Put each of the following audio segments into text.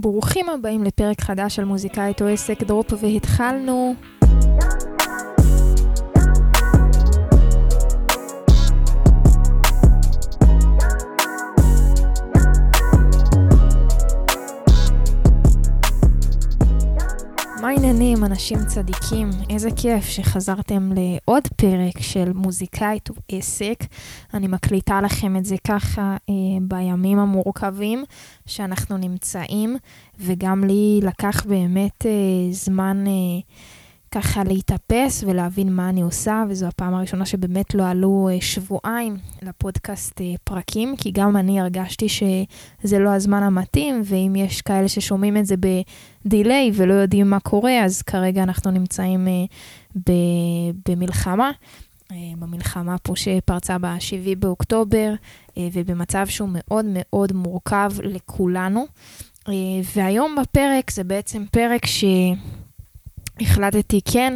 ברוכים הבאים לפרק חדש של מוזיקאית או עסק דרופ והתחלנו. העניינים, אנשים צדיקים? איזה כיף שחזרתם לעוד פרק של מוזיקאית ועסק. אני מקליטה לכם את זה ככה אה, בימים המורכבים שאנחנו נמצאים, וגם לי לקח באמת אה, זמן... אה, ככה להתאפס ולהבין מה אני עושה, וזו הפעם הראשונה שבאמת לא עלו אה, שבועיים לפודקאסט אה, פרקים, כי גם אני הרגשתי שזה לא הזמן המתאים, ואם יש כאלה ששומעים את זה בדיליי ולא יודעים מה קורה, אז כרגע אנחנו נמצאים אה, במלחמה. במלחמה פה שפרצה ב-7 באוקטובר, ובמצב שהוא מאוד מאוד מורכב לכולנו. והיום בפרק זה בעצם פרק ש... החלטתי כן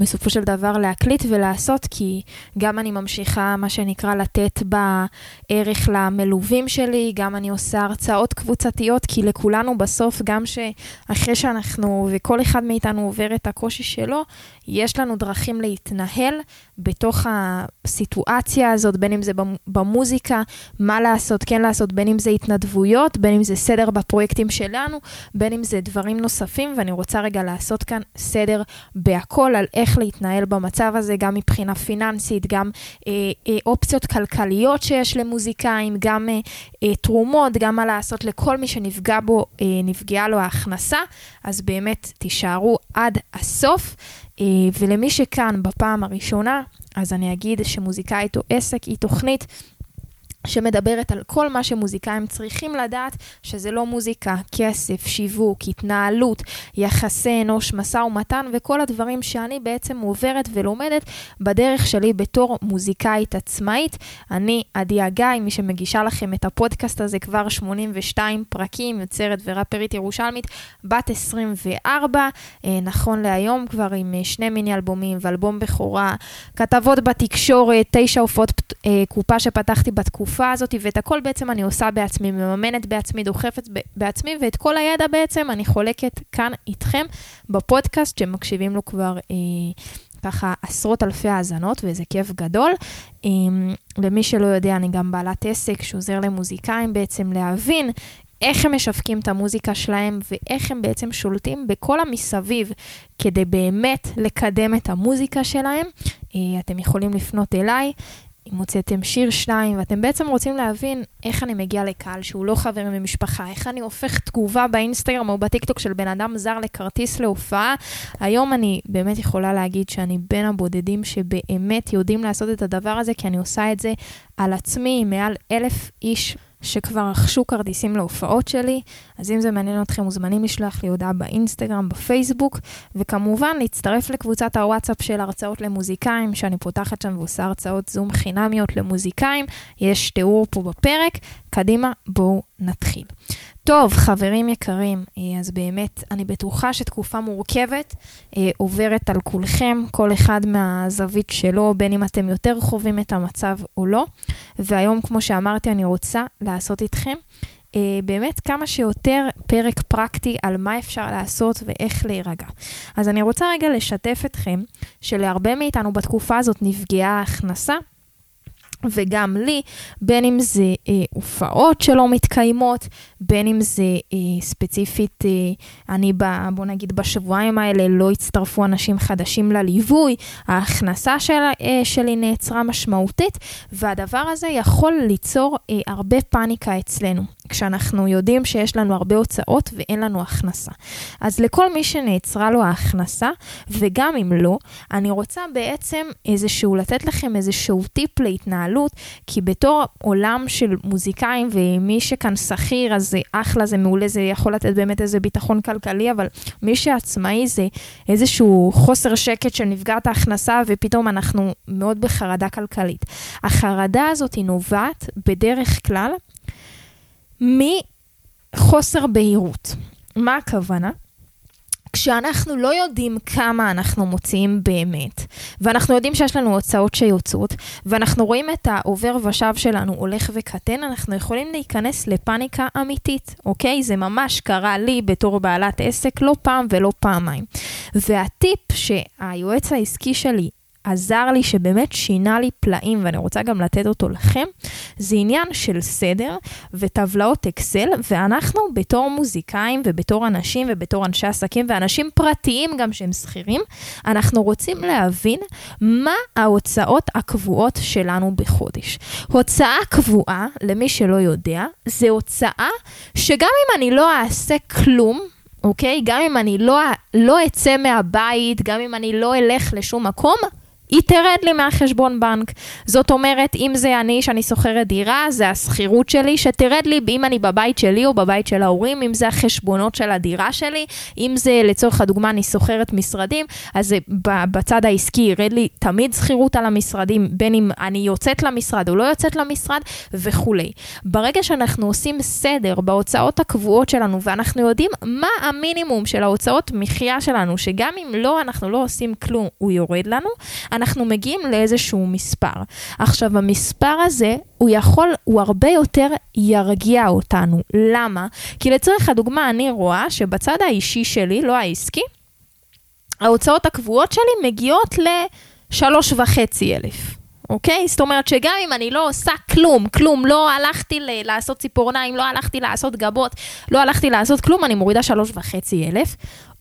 בסופו של דבר להקליט ולעשות, כי גם אני ממשיכה, מה שנקרא, לתת בערך למלווים שלי, גם אני עושה הרצאות קבוצתיות, כי לכולנו בסוף, גם שאחרי שאנחנו, וכל אחד מאיתנו עובר את הקושי שלו, יש לנו דרכים להתנהל בתוך הסיטואציה הזאת, בין אם זה במוזיקה, מה לעשות, כן לעשות, בין אם זה התנדבויות, בין אם זה סדר בפרויקטים שלנו, בין אם זה דברים נוספים, ואני רוצה רגע לעשות כאן סדר בהכל על איך להתנהל במצב הזה, גם מבחינה פיננסית, גם אה, אה, אופציות כלכליות שיש למוזיקאים, גם אה, אה, תרומות, גם מה לעשות לכל מי שנפגע בו, אה, נפגעה לו ההכנסה, אז באמת תישארו עד הסוף. אה, ולמי שכאן בפעם הראשונה, אז אני אגיד שמוזיקאית או עסק היא תוכנית שמדברת על כל מה שמוזיקאים צריכים לדעת, שזה לא מוזיקה, כסף, שיווק, התנהלות, יחסי אנוש, משא ומתן, וכל הדברים שאני בעצם עוברת ולומדת בדרך שלי בתור מוזיקאית עצמאית. אני עדי הגיא, מי שמגישה לכם את הפודקאסט הזה כבר 82 פרקים, יוצרת וראפרית ירושלמית, בת 24, אה, נכון להיום כבר עם אה, שני מיני אלבומים ואלבום בכורה, כתבות בתקשורת, תשע הופעות אה, קופה שפתחתי בתקופה. התקופה הזאת, ואת הכל בעצם אני עושה בעצמי, מממנת בעצמי, דוחפת בעצמי, ואת כל הידע בעצם אני חולקת כאן איתכם בפודקאסט, שמקשיבים לו כבר אה, ככה עשרות אלפי האזנות, וזה כיף גדול. אה, למי שלא יודע, אני גם בעלת עסק שעוזר למוזיקאים בעצם להבין איך הם משווקים את המוזיקה שלהם ואיך הם בעצם שולטים בכל המסביב כדי באמת לקדם את המוזיקה שלהם. אה, אתם יכולים לפנות אליי. אם הוצאתם שיר שניים, ואתם בעצם רוצים להבין איך אני מגיע לקהל שהוא לא חבר ממשפחה, איך אני הופך תגובה באינסטגרם או בטיקטוק של בן אדם זר לכרטיס להופעה, היום אני באמת יכולה להגיד שאני בין הבודדים שבאמת יודעים לעשות את הדבר הזה, כי אני עושה את זה על עצמי מעל אלף איש. שכבר רכשו כרטיסים להופעות שלי, אז אם זה מעניין אתכם, מוזמנים לשלוח לי הודעה באינסטגרם, בפייסבוק, וכמובן להצטרף לקבוצת הוואטסאפ של הרצאות למוזיקאים, שאני פותחת שם ועושה הרצאות זום חינמיות למוזיקאים. יש תיאור פה בפרק. קדימה, בואו נתחיל. טוב, חברים יקרים, אה, אז באמת, אני בטוחה שתקופה מורכבת אה, עוברת על כולכם, כל אחד מהזווית שלו, בין אם אתם יותר חווים את המצב או לא. והיום, כמו שאמרתי, אני רוצה לעשות איתכם אה, באמת כמה שיותר פרק פרקטי על מה אפשר לעשות ואיך להירגע. אז אני רוצה רגע לשתף אתכם שלהרבה מאיתנו בתקופה הזאת נפגעה ההכנסה. וגם לי, בין אם זה אה, הופעות שלא מתקיימות, בין אם זה אה, ספציפית, אה, אני ב, בוא נגיד בשבועיים האלה לא הצטרפו אנשים חדשים לליווי, ההכנסה של, אה, שלי נעצרה משמעותית, והדבר הזה יכול ליצור אה, הרבה פאניקה אצלנו. כשאנחנו יודעים שיש לנו הרבה הוצאות ואין לנו הכנסה. אז לכל מי שנעצרה לו ההכנסה, וגם אם לא, אני רוצה בעצם איזשהו, לתת לכם איזשהו טיפ להתנהלות, כי בתור עולם של מוזיקאים ומי שכאן שכיר, אז זה אחלה, זה מעולה, זה יכול לתת באמת איזה ביטחון כלכלי, אבל מי שעצמאי זה איזשהו חוסר שקט של נפגעת ההכנסה, ופתאום אנחנו מאוד בחרדה כלכלית. החרדה הזאת היא נובעת בדרך כלל מחוסר בהירות. מה הכוונה? כשאנחנו לא יודעים כמה אנחנו מוציאים באמת, ואנחנו יודעים שיש לנו הוצאות שיוצאות, ואנחנו רואים את העובר ושב שלנו הולך וקטן, אנחנו יכולים להיכנס לפאניקה אמיתית, אוקיי? זה ממש קרה לי בתור בעלת עסק לא פעם ולא פעמיים. והטיפ שהיועץ העסקי שלי עזר לי, שבאמת שינה לי פלאים, ואני רוצה גם לתת אותו לכם, זה עניין של סדר וטבלאות אקסל, ואנחנו בתור מוזיקאים ובתור אנשים ובתור אנשי עסקים ואנשים פרטיים גם שהם שכירים, אנחנו רוצים להבין מה ההוצאות הקבועות שלנו בחודש. הוצאה קבועה, למי שלא יודע, זה הוצאה שגם אם אני לא אעשה כלום, אוקיי? גם אם אני לא, לא אצא מהבית, גם אם אני לא אלך לשום מקום, היא תרד לי מהחשבון בנק. זאת אומרת, אם זה אני שאני שוכרת דירה, זה השכירות שלי, שתרד לי, אם אני בבית שלי או בבית של ההורים, אם זה החשבונות של הדירה שלי, אם זה לצורך הדוגמה אני שוכרת משרדים, אז בצד העסקי ירד לי תמיד שכירות על המשרדים, בין אם אני יוצאת למשרד או לא יוצאת למשרד וכולי. ברגע שאנחנו עושים סדר בהוצאות הקבועות שלנו ואנחנו יודעים מה המינימום של ההוצאות מחיה שלנו, שגם אם לא, אנחנו לא עושים כלום, הוא יורד לנו, אנחנו מגיעים לאיזשהו מספר. עכשיו, המספר הזה, הוא יכול, הוא הרבה יותר ירגיע אותנו. למה? כי לצורך הדוגמה, אני רואה שבצד האישי שלי, לא העסקי, ההוצאות הקבועות שלי מגיעות לשלוש וחצי אלף. אוקיי? זאת אומרת שגם אם אני לא עושה כלום, כלום, לא הלכתי ל- לעשות ציפורניים, לא הלכתי לעשות גבות, לא הלכתי לעשות כלום, אני מורידה שלוש וחצי אלף.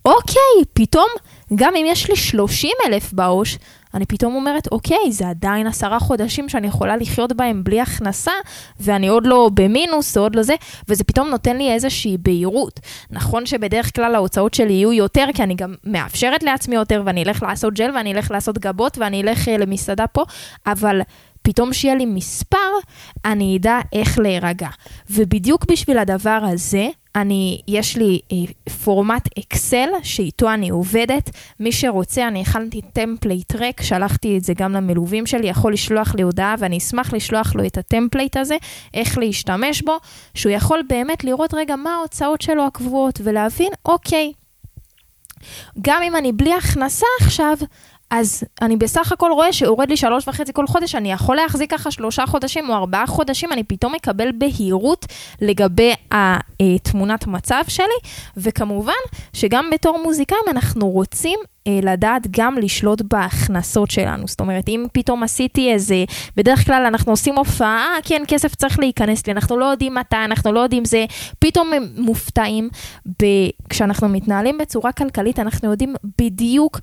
אוקיי, פתאום, גם אם יש לי 30 אלף בעו"ש, אני פתאום אומרת, אוקיי, זה עדיין עשרה חודשים שאני יכולה לחיות בהם בלי הכנסה, ואני עוד לא במינוס, או עוד לא זה, וזה פתאום נותן לי איזושהי בהירות. נכון שבדרך כלל ההוצאות שלי יהיו יותר, כי אני גם מאפשרת לעצמי יותר, ואני אלך לעשות ג'ל, ואני אלך לעשות גבות, ואני אלך uh, למסעדה פה, אבל... פתאום שיהיה לי מספר, אני אדע איך להירגע. ובדיוק בשביל הדבר הזה, אני, יש לי אה, פורמט אקסל שאיתו אני עובדת. מי שרוצה, אני הכנתי template ריק, שלחתי את זה גם למלווים שלי, יכול לשלוח לי הודעה ואני אשמח לשלוח לו את ה template הזה, איך להשתמש בו, שהוא יכול באמת לראות רגע מה ההוצאות שלו הקבועות ולהבין, אוקיי, גם אם אני בלי הכנסה עכשיו, אז אני בסך הכל רואה שיורד לי שלוש וחצי כל חודש, אני יכול להחזיק ככה שלושה חודשים או ארבעה חודשים, אני פתאום מקבל בהירות לגבי התמונת מצב שלי, וכמובן שגם בתור מוזיקאים אנחנו רוצים אה, לדעת גם לשלוט בהכנסות שלנו. זאת אומרת, אם פתאום עשיתי איזה, בדרך כלל אנחנו עושים הופעה, אה, כן, כסף צריך להיכנס לי, אנחנו לא יודעים מתי, אנחנו לא יודעים זה, פתאום הם מופתעים. ב... כשאנחנו מתנהלים בצורה כלכלית, אנחנו יודעים בדיוק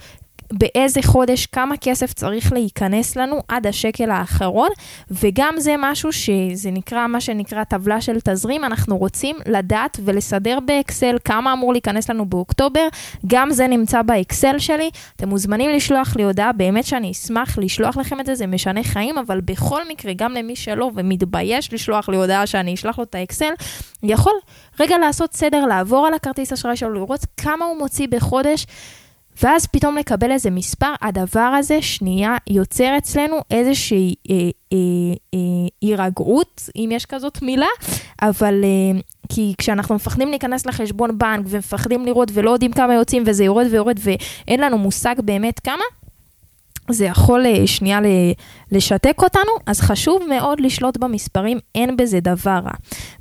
באיזה חודש, כמה כסף צריך להיכנס לנו עד השקל האחרון, וגם זה משהו שזה נקרא, מה שנקרא טבלה של תזרים, אנחנו רוצים לדעת ולסדר באקסל כמה אמור להיכנס לנו באוקטובר, גם זה נמצא באקסל שלי. אתם מוזמנים לשלוח לי הודעה, באמת שאני אשמח לשלוח לכם את זה, זה משנה חיים, אבל בכל מקרה, גם למי שלא ומתבייש לשלוח לי הודעה שאני אשלח לו את האקסל, יכול רגע לעשות סדר, לעבור על הכרטיס אשראי שלו, לראות כמה הוא מוציא בחודש. ואז פתאום לקבל איזה מספר, הדבר הזה שנייה יוצר אצלנו איזושהי אה, אה, אה, הירגעות, אם יש כזאת מילה, אבל אה, כי כשאנחנו מפחדים להיכנס לחשבון בנק ומפחדים לראות ולא יודעים כמה יוצאים וזה יורד ויורד ואין לנו מושג באמת כמה, זה יכול אה, שנייה לשתק אותנו, אז חשוב מאוד לשלוט במספרים, אין בזה דבר רע.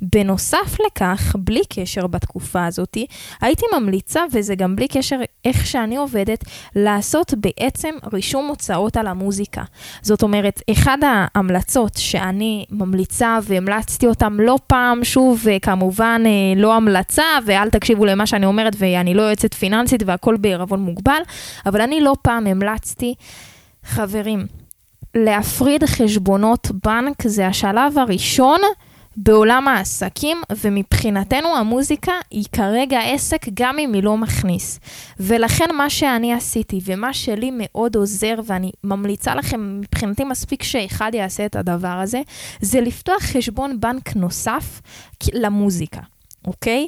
בנוסף לכך, בלי קשר בתקופה הזאת, הייתי ממליצה, וזה גם בלי קשר איך שאני עובדת, לעשות בעצם רישום הוצאות על המוזיקה. זאת אומרת, אחד ההמלצות שאני ממליצה והמלצתי אותם לא פעם, שוב, כמובן אה, לא המלצה, ואל תקשיבו למה שאני אומרת, ואני לא יועצת פיננסית והכל בערבון מוגבל, אבל אני לא פעם המלצתי. חברים, להפריד חשבונות בנק זה השלב הראשון בעולם העסקים, ומבחינתנו המוזיקה היא כרגע עסק גם אם היא לא מכניס. ולכן מה שאני עשיתי ומה שלי מאוד עוזר, ואני ממליצה לכם, מבחינתי מספיק שאחד יעשה את הדבר הזה, זה לפתוח חשבון בנק נוסף למוזיקה, אוקיי?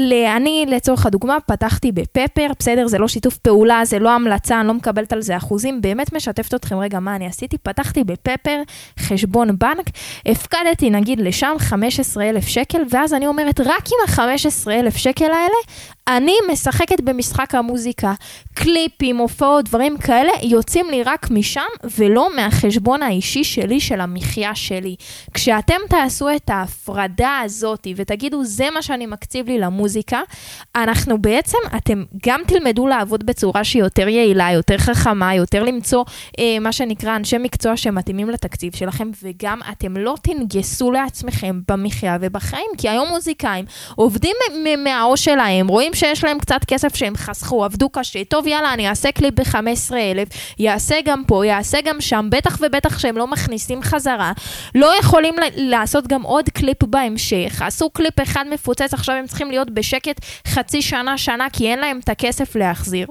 אני, לצורך הדוגמה, פתחתי בפפר, בסדר, זה לא שיתוף פעולה, זה לא המלצה, אני לא מקבלת על זה אחוזים, באמת משתפת אתכם רגע מה אני עשיתי. פתחתי בפפר חשבון בנק, הפקדתי נגיד לשם 15,000 שקל, ואז אני אומרת, רק עם ה-15,000 שקל האלה, אני משחקת במשחק המוזיקה. קליפים, הופעות, דברים כאלה, יוצאים לי רק משם, ולא מהחשבון האישי שלי, של המחיה שלי. כשאתם תעשו את ההפרדה הזאת, ותגידו, זה מה שאני מקציב לי למוזיקה, אנחנו בעצם, אתם גם תלמדו לעבוד בצורה שהיא יותר יעילה, יותר חכמה, יותר למצוא אה, מה שנקרא אנשי מקצוע שמתאימים לתקציב שלכם, וגם אתם לא תנגסו לעצמכם במחיה ובחיים, כי היום מוזיקאים עובדים מהעו"ש שלהם, רואים רואים שיש להם קצת כסף שהם חסכו, עבדו קשה, טוב יאללה, אני אעשה קליפ ב-15,000, יעשה גם פה, יעשה גם שם, בטח ובטח שהם לא מכניסים חזרה, לא יכולים לעשות גם עוד קליפ בהמשך, עשו קליפ אחד מפוצץ, עכשיו הם צריכים להיות בשקט חצי שנה, שנה, כי אין להם את הכסף להחזיר.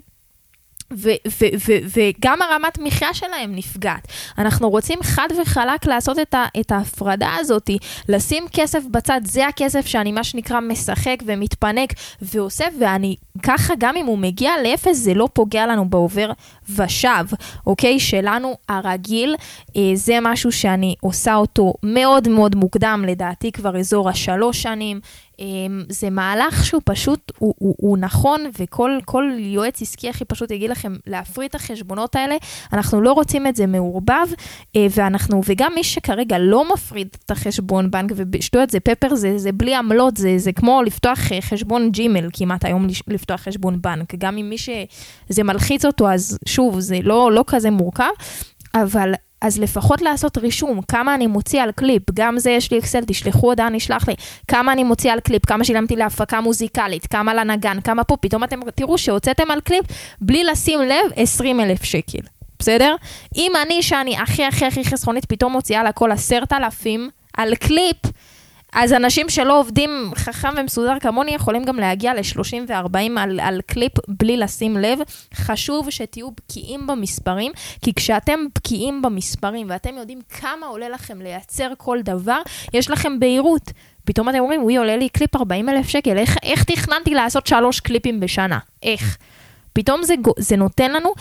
וגם הרמת מחיה שלהם נפגעת. אנחנו רוצים חד וחלק לעשות את, ה- את ההפרדה הזאת, לשים כסף בצד, זה הכסף שאני מה שנקרא משחק ומתפנק ועושה, ואני ככה גם אם הוא מגיע לאפס זה לא פוגע לנו בעובר ושב, אוקיי? שלנו הרגיל, אה, זה משהו שאני עושה אותו מאוד מאוד מוקדם, לדעתי כבר אזור השלוש שנים. אמ, זה מהלך שהוא פשוט, הוא, הוא, הוא נכון, וכל יועץ עסקי הכי פשוט יגיד לכם להפריד את החשבונות האלה. אנחנו לא רוצים את זה מעורבב, אה, ואנחנו, וגם מי שכרגע לא מפריד את החשבון בנק, ובשטויות זה פפר, זה, זה בלי עמלות, זה, זה כמו לפתוח אה, חשבון Gmail כמעט היום לפתוח חשבון בנק. גם אם מי שזה מלחיץ אותו, אז שוב, זה לא, לא כזה מורכב, אבל אז לפחות לעשות רישום, כמה אני מוציא על קליפ, גם זה יש לי אקסל, תשלחו הודעה, נשלח לי, כמה אני מוציא על קליפ, כמה שילמתי להפקה מוזיקלית, כמה לנגן, כמה פה, פתאום אתם תראו שהוצאתם על קליפ בלי לשים לב 20 אלף שקל, בסדר? אם אני, שאני הכי הכי הכי חסכונית, פתאום מוציאה לכל עשרת אלפים על קליפ, אז אנשים שלא עובדים חכם ומסודר כמוני יכולים גם להגיע ל-30 ו-40 על, על קליפ בלי לשים לב. חשוב שתהיו בקיאים במספרים, כי כשאתם בקיאים במספרים ואתם יודעים כמה עולה לכם לייצר כל דבר, יש לכם בהירות. פתאום אתם אומרים, וואי, עולה לי קליפ 40 אלף שקל, איך, איך תכננתי לעשות שלוש קליפים בשנה? איך? פתאום זה, זה נותן לנו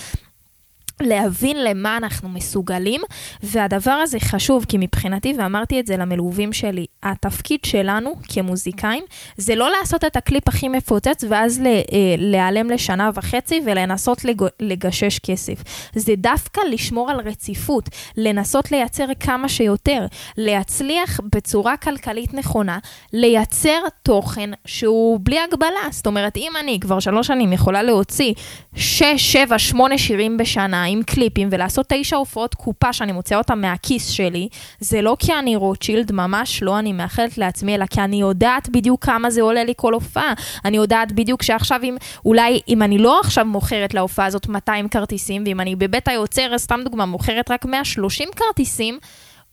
להבין למה אנחנו מסוגלים, והדבר הזה חשוב, כי מבחינתי, ואמרתי את זה למלווים שלי, התפקיד שלנו כמוזיקאים, זה לא לעשות את הקליפ הכי מפוצץ ואז אה, להיעלם לשנה וחצי ולנסות לג, לגשש כסף. זה דווקא לשמור על רציפות, לנסות לייצר כמה שיותר, להצליח בצורה כלכלית נכונה, לייצר תוכן שהוא בלי הגבלה. זאת אומרת, אם אני כבר שלוש שנים יכולה להוציא 6, 7, 8 שירים בשנה, עם קליפים ולעשות תשע הופעות קופה שאני מוציאה אותה מהכיס שלי, זה לא כי אני רוטשילד, ממש לא, אני מאחלת לעצמי, אלא כי אני יודעת בדיוק כמה זה עולה לי כל הופעה. אני יודעת בדיוק שעכשיו, אם, אולי אם אני לא עכשיו מוכרת להופעה הזאת 200 כרטיסים, ואם אני בבית היוצר, סתם דוגמה, מוכרת רק 130 כרטיסים,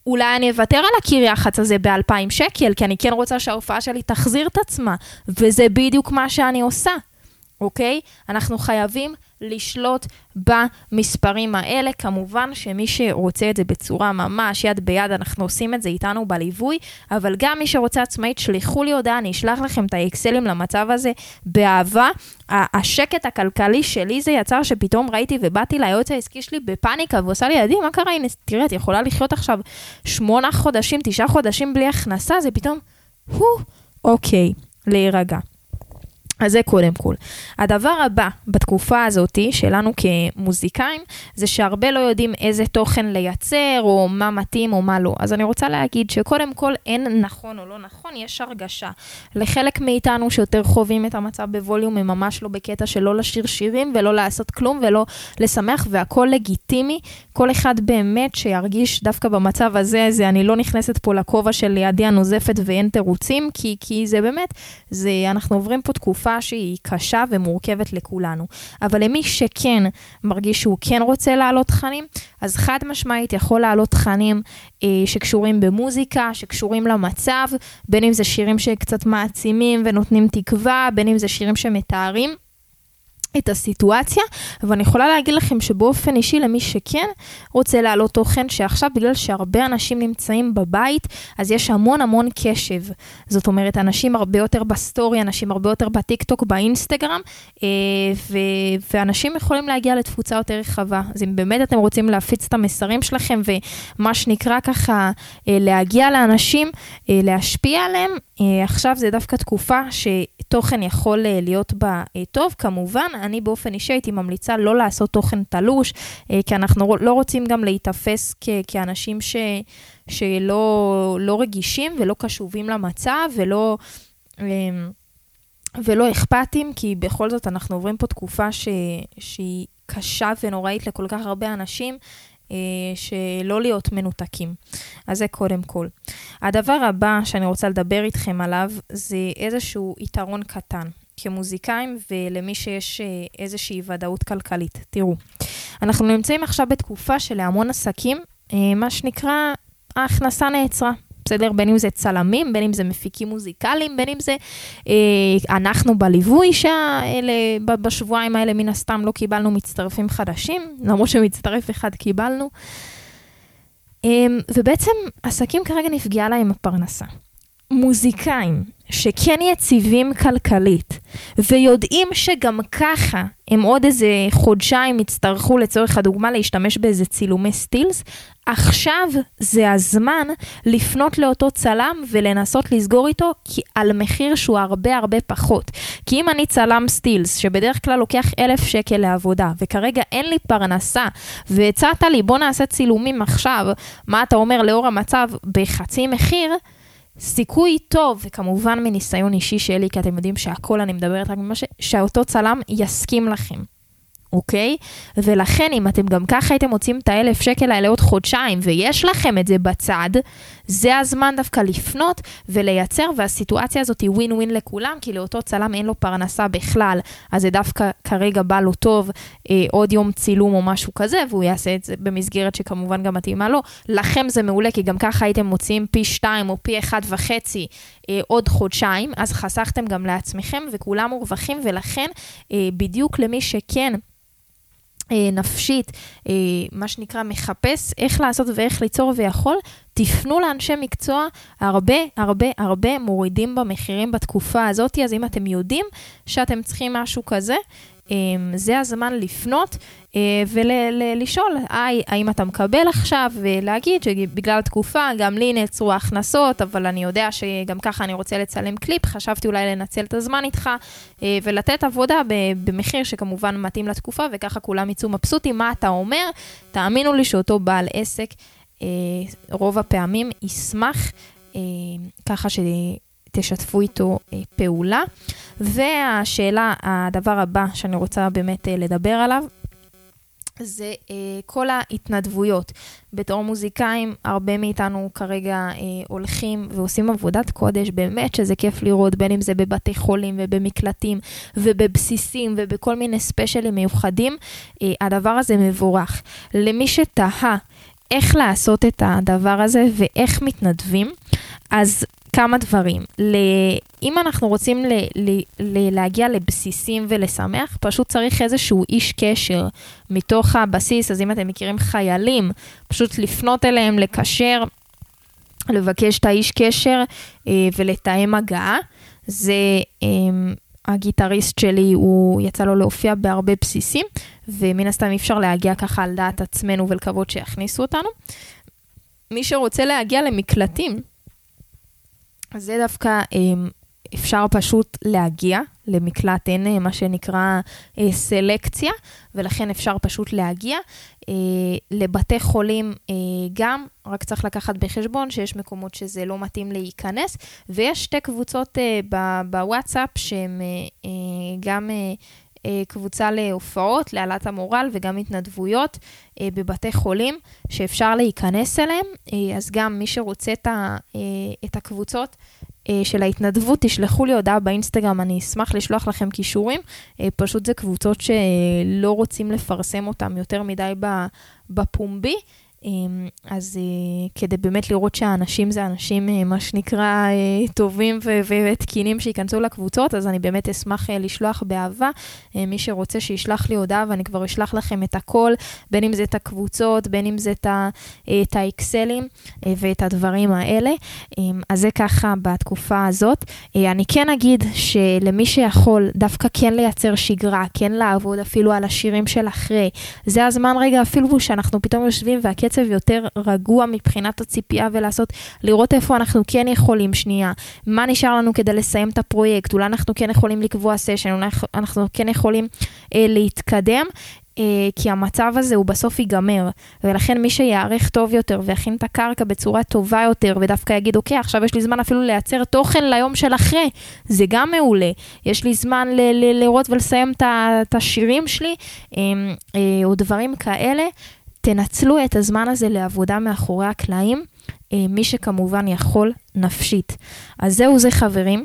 אולי אני אוותר על הקיר יח"צ הזה ב-2,000 שקל, כי אני כן רוצה שההופעה שלי תחזיר את עצמה, וזה בדיוק מה שאני עושה, אוקיי? אנחנו חייבים לשלוט במספרים האלה. כמובן שמי שרוצה את זה בצורה ממש יד ביד, אנחנו עושים את זה איתנו בליווי, אבל גם מי שרוצה עצמאית, שלחו לי הודעה, אני אשלח לכם את האקסלים למצב הזה באהבה. השקט הכלכלי שלי זה יצר שפתאום ראיתי ובאתי ליועץ העסקי שלי בפאניקה ועושה לי, ידי, מה קרה? הנה, תראה, את יכולה לחיות עכשיו שמונה חודשים, תשעה חודשים בלי הכנסה, זה פתאום, הו, אוקיי, להירגע. אז זה קודם כל. הדבר הבא בתקופה הזאת שלנו כמוזיקאים, זה שהרבה לא יודעים איזה תוכן לייצר, או מה מתאים או מה לא. אז אני רוצה להגיד שקודם כל אין נכון או לא נכון, יש הרגשה. לחלק מאיתנו שיותר חווים את המצב בווליום, הם ממש לא בקטע של לא לשיר שירים ולא לעשות כלום ולא לשמח, והכל לגיטימי. כל אחד באמת שירגיש דווקא במצב הזה, זה אני לא נכנסת פה לכובע של לידי הנוזפת ואין תירוצים, כי, כי זה באמת, זה, אנחנו עוברים פה תקופה. תקופה שהיא קשה ומורכבת לכולנו. אבל למי שכן מרגיש שהוא כן רוצה להעלות תכנים, אז חד משמעית יכול להעלות תכנים אה, שקשורים במוזיקה, שקשורים למצב, בין אם זה שירים שקצת מעצימים ונותנים תקווה, בין אם זה שירים שמתארים. את הסיטואציה, ואני יכולה להגיד לכם שבאופן אישי למי שכן רוצה להעלות תוכן, שעכשיו בגלל שהרבה אנשים נמצאים בבית, אז יש המון המון קשב. זאת אומרת, אנשים הרבה יותר בסטורי, אנשים הרבה יותר בטיקטוק, באינסטגרם, אה, ו- ואנשים יכולים להגיע לתפוצה יותר רחבה. אז אם באמת אתם רוצים להפיץ את המסרים שלכם, ומה שנקרא ככה, אה, להגיע לאנשים, אה, להשפיע עליהם, עכשיו זה דווקא תקופה שתוכן יכול להיות בה טוב, כמובן. אני באופן אישי הייתי ממליצה לא לעשות תוכן תלוש, אה, כי אנחנו לא רוצים גם להיתפס כ- כאנשים ש- שלא לא רגישים ולא קשובים למצב ולא... אמ, ולא אכפתים, כי בכל זאת אנחנו עוברים פה תקופה ש... שהיא קשה ונוראית לכל כך הרבה אנשים, אה, שלא להיות מנותקים. אז זה קודם כל. הדבר הבא שאני רוצה לדבר איתכם עליו זה איזשהו יתרון קטן. כמוזיקאים ולמי שיש אה, איזושהי ודאות כלכלית. תראו, אנחנו נמצאים עכשיו בתקופה שלהמון עסקים, אה, מה שנקרא, ההכנסה נעצרה. בסדר? בין אם זה צלמים, בין אם זה מפיקים מוזיקליים, בין אם זה אה, אנחנו בליווי שהאלה, בשבועיים האלה מן הסתם לא קיבלנו מצטרפים חדשים, למרות שמצטרף אחד קיבלנו. אה, ובעצם עסקים כרגע נפגעה להם הפרנסה. מוזיקאים שכן יציבים כלכלית, ויודעים שגם ככה הם עוד איזה חודשיים יצטרכו לצורך הדוגמה להשתמש באיזה צילומי סטילס, עכשיו זה הזמן לפנות לאותו צלם ולנסות לסגור איתו על מחיר שהוא הרבה הרבה פחות. כי אם אני צלם סטילס, שבדרך כלל לוקח אלף שקל לעבודה, וכרגע אין לי פרנסה, והצעת לי בוא נעשה צילומים עכשיו, מה אתה אומר לאור המצב בחצי מחיר, סיכוי טוב, וכמובן מניסיון אישי שלי, כי אתם יודעים שהכל אני מדברת רק ממה ש... שאותו צלם יסכים לכם. אוקיי? ולכן, אם אתם גם ככה הייתם מוצאים את האלף שקל האלה עוד חודשיים, ויש לכם את זה בצד, זה הזמן דווקא לפנות ולייצר, והסיטואציה הזאת היא ווין ווין לכולם, כי לאותו צלם אין לו פרנסה בכלל, אז זה דווקא כרגע בא לו טוב, אה, עוד יום צילום או משהו כזה, והוא יעשה את זה במסגרת שכמובן גם מתאימה לו. לכם זה מעולה, כי גם ככה הייתם מוציאים פי שתיים או פי אחד וחצי אה, עוד חודשיים, אז חסכתם גם לעצמכם, וכולם מורווחים, ולכן אה, בדיוק למי שכן, אה, נפשית, אה, מה שנקרא מחפש איך לעשות ואיך ליצור ויכול, תפנו לאנשי מקצוע, הרבה הרבה הרבה מורידים במחירים בתקופה הזאת, אז אם אתם יודעים שאתם צריכים משהו כזה, אמ, זה הזמן לפנות אה, ולשאול, היי, האם אתה מקבל עכשיו, ולהגיד שבגלל התקופה גם לי נעצרו ההכנסות, אבל אני יודע שגם ככה אני רוצה לצלם קליפ, חשבתי אולי לנצל את הזמן איתך אה, ולתת עבודה במחיר שכמובן מתאים לתקופה, וככה כולם יצאו מבסוטים. מה אתה אומר? תאמינו לי שאותו בעל עסק, רוב הפעמים ישמח ככה ש... תשתפו איתו אה, פעולה. והשאלה, הדבר הבא שאני רוצה באמת אה, לדבר עליו, זה אה, כל ההתנדבויות. בתור מוזיקאים, הרבה מאיתנו כרגע אה, הולכים ועושים עבודת קודש, באמת שזה כיף לראות, בין אם זה בבתי חולים ובמקלטים ובבסיסים ובכל מיני ספיישלים מיוחדים, אה, הדבר הזה מבורך. למי שתהה איך לעשות את הדבר הזה ואיך מתנדבים, אז כמה דברים. ל... אם אנחנו רוצים ל... ל... ל... להגיע לבסיסים ולשמח, פשוט צריך איזשהו איש קשר מתוך הבסיס, אז אם אתם מכירים חיילים, פשוט לפנות אליהם, לקשר, לבקש את האיש קשר אה, ולתאם הגעה. זה אה, הגיטריסט שלי, הוא יצא לו להופיע בהרבה בסיסים, ומן הסתם אי אפשר להגיע ככה על דעת עצמנו ולקוות שיכניסו אותנו. מי שרוצה להגיע למקלטים, זה דווקא אמ, אפשר פשוט להגיע למקלט, אין אה, מה שנקרא אה, סלקציה, ולכן אפשר פשוט להגיע. אה, לבתי חולים גם, רק צריך לקחת בחשבון שיש מקומות שזה לא מתאים להיכנס, ויש שתי קבוצות בוואטסאפ שהן גם... קבוצה להופעות, להעלאת המורל וגם התנדבויות בבתי חולים שאפשר להיכנס אליהם. אז גם מי שרוצה את הקבוצות, אה, של ההתנדבות, תשלחו לי הודעה באינסטגרם, אני אשמח לשלוח לכם כישורים. אה, פשוט זה קבוצות שלא רוצים לפרסם אותם יותר מדי בפומבי. אמ, אז אה, כדי באמת לראות שהאנשים זה אנשים, אה, מה שנקרא, אה, טובים ותקינים שייכנסו לקבוצות, אז אני באמת אשמח לשלוח באהבה. מי שרוצה שישלח לי הודעה, ואני כבר אשלח לכם את הכל, בין אם זה את הקבוצות, בין אם זה את האקסלים ואת הדברים האלה. אמ, אז זה ככה בתקופה הזאת. אני כן אגיד שלמי שיכול דווקא כן לייצר שגרה, כן לעבוד אפילו על השירים של אחרי, זה הזמן רגע אפילו שאנחנו פתאום יושבים והקטע... קצב יותר רגוע מבחינת הציפייה ולעשות, לראות איפה אנחנו כן יכולים שנייה, מה נשאר לנו כדי לסיים את הפרויקט, אולי אנחנו כן יכולים לקבוע סשן, אולי אנחנו כן יכולים אה, להתקדם. אה, כי המצב הזה הוא בסוף ייגמר, ולכן מי שיערך טוב יותר ויכין את הקרקע בצורה טובה יותר, ודווקא יגיד, אוקיי, עכשיו יש לי זמן אפילו לייצר תוכן ליום של אחרי, זה גם מעולה. יש לי זמן לראות ולסיים את השירים שלי, אה, אה, או דברים כאלה, תנצלו את הזמן הזה לעבודה מאחורי הקלעים, אה, מי שכמובן יכול נפשית. אז זהו זה חברים.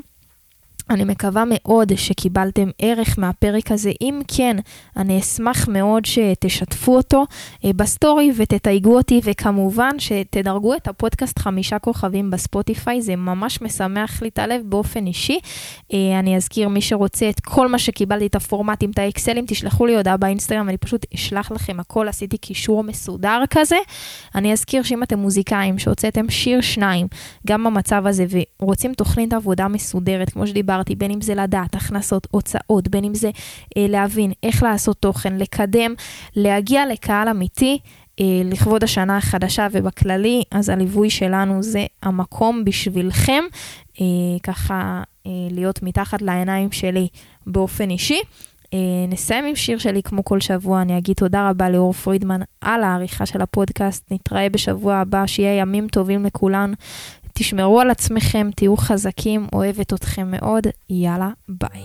אני מקווה מאוד שקיבלתם ערך מהפרק הזה. אם כן, אני אשמח מאוד שתשתפו אותו אה, בסטורי ותתייגו אותי, וכמובן שתדרגו את הפודקאסט חמישה כוכבים בספוטיפיי, זה ממש משמח לי את הלב באופן אישי. אה, אני אזכיר, מי שרוצה את כל מה שקיבלתי, את הפורמטים, את האקסלים, תשלחו לי הודעה באינסטגרם, אני פשוט אשלח לכם הכל, עשיתי קישור מסודר כזה. אני אזכיר שאם אתם מוזיקאים, שהוצאתם שיר שניים, גם במצב הזה, ורוצים תוכנית עבודה מסודרת, כמו שדיברתי, דיברתי, בין אם זה לדעת, הכנסות, הוצאות, בין אם זה אה, להבין איך לעשות תוכן, לקדם, להגיע לקהל אמיתי. אה, לכבוד השנה החדשה ובכללי, אז הליווי שלנו זה המקום בשבילכם, אה, ככה אה, להיות מתחת לעיניים שלי באופן אישי. נסיים עם שיר שלי כמו כל שבוע, אני אגיד תודה רבה לאור פרידמן על העריכה של הפודקאסט, נתראה בשבוע הבא, שיהיה ימים טובים לכולן, תשמרו על עצמכם, תהיו חזקים, אוהבת אתכם מאוד, יאללה, ביי.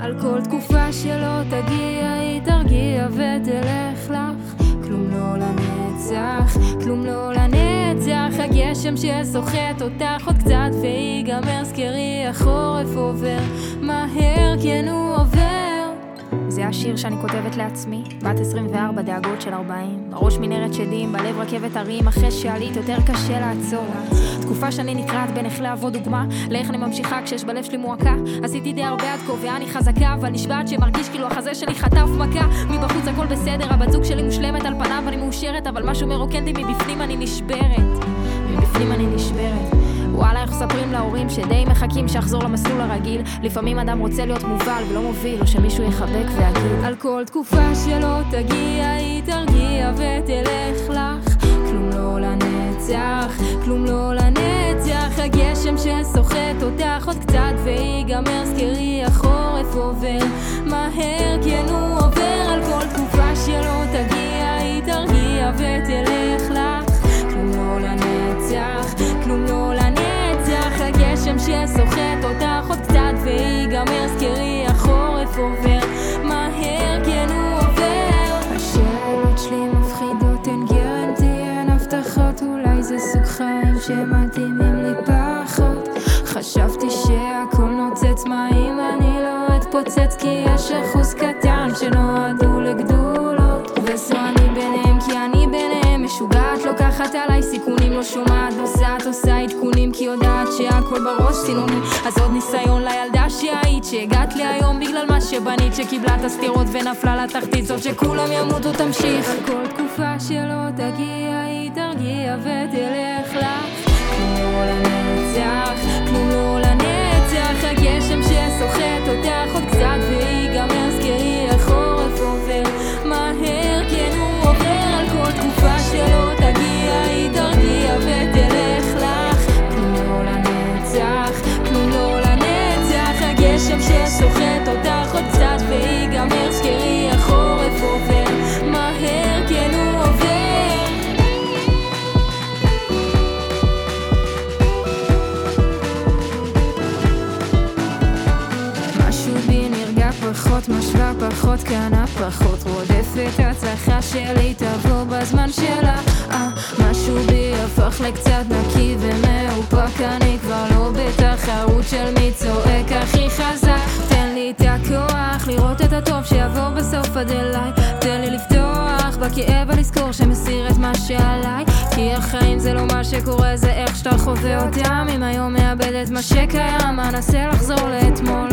על כל תקופה שלא תגיע, היא תרגיע ותלך לך. כלום לא לנצח, כלום לא לנצח. הגשם שסוחט אותך עוד קצת ויגמר, זכרי החורף עובר, מהר כן הוא עובר. זה השיר שאני כותבת לעצמי, בת 24, דאגות של 40. בראש מנהרת שדים, בלב רכבת הרים, אחרי שעלית יותר קשה לעצור. תקופה שאני נקרעת בין איך להוות דוגמה, לאיך אני ממשיכה כשיש בלב שלי מועקה. עשיתי די הרבה עד כה ואני חזקה, אבל נשבעת שמרגיש כאילו החזה שלי חטף מכה. מבחוץ הכל בסדר, הבת זוג שלי מושלמת על פניו, אני מאושרת, אבל משהו מרוקן מבפנים אני נשברת. מבפנים אני נשברת. וואלה, איך מספרים להורים שדי מחכים שאחזור למסלול הרגיל? לפעמים אדם רוצה להיות מובל ולא מוביל, או שמישהו יחבק ויגיד על כל תקופה שלא תגיע, היא תרגיע ותלך לך. כלום לא לנצח, כלום לא לנצח. הגשם שסוחט אותך עוד קצת ויגמר, זכרי החורף עובר. מהר כן הוא עובר על כל תקופה שלא תגיע, אתפוצץ? כי יש אחוז קטן שנועדו לגדולות, וזו אני ביניהם, כי אני ביניהם משוגעת, לוקחת עליי סיכונים, לא שומעת, נוסעת, עושה עדכונים, כי יודעת שהכל בראש סינונים. אז עוד ניסיון לילדה שהיית, שהגעת לי היום בגלל מה שבנית, שקיבלה את הסתירות ונפלה לתחתית, זאת שכולם ימותו תמשיך. על כל תקופה שלא תגיע, היא תרגיע ותלך שסוחט אותך עוד קצת ויגמר, זכרי החורף עובר מהר, כן הוא עובר. משהו בי נרגע פחות, משווה פחות, קנה פחות, רודפת הצלחה שלי תבוא בזמן שלה. עד אליי, תן לי לפתוח הכאב ולזכור שמסיר את מה שעליי. כי החיים זה לא מה שקורה זה איך שאתה חווה אותם. אם היום מאבד את מה שקיים אנסה לחזור לאתמול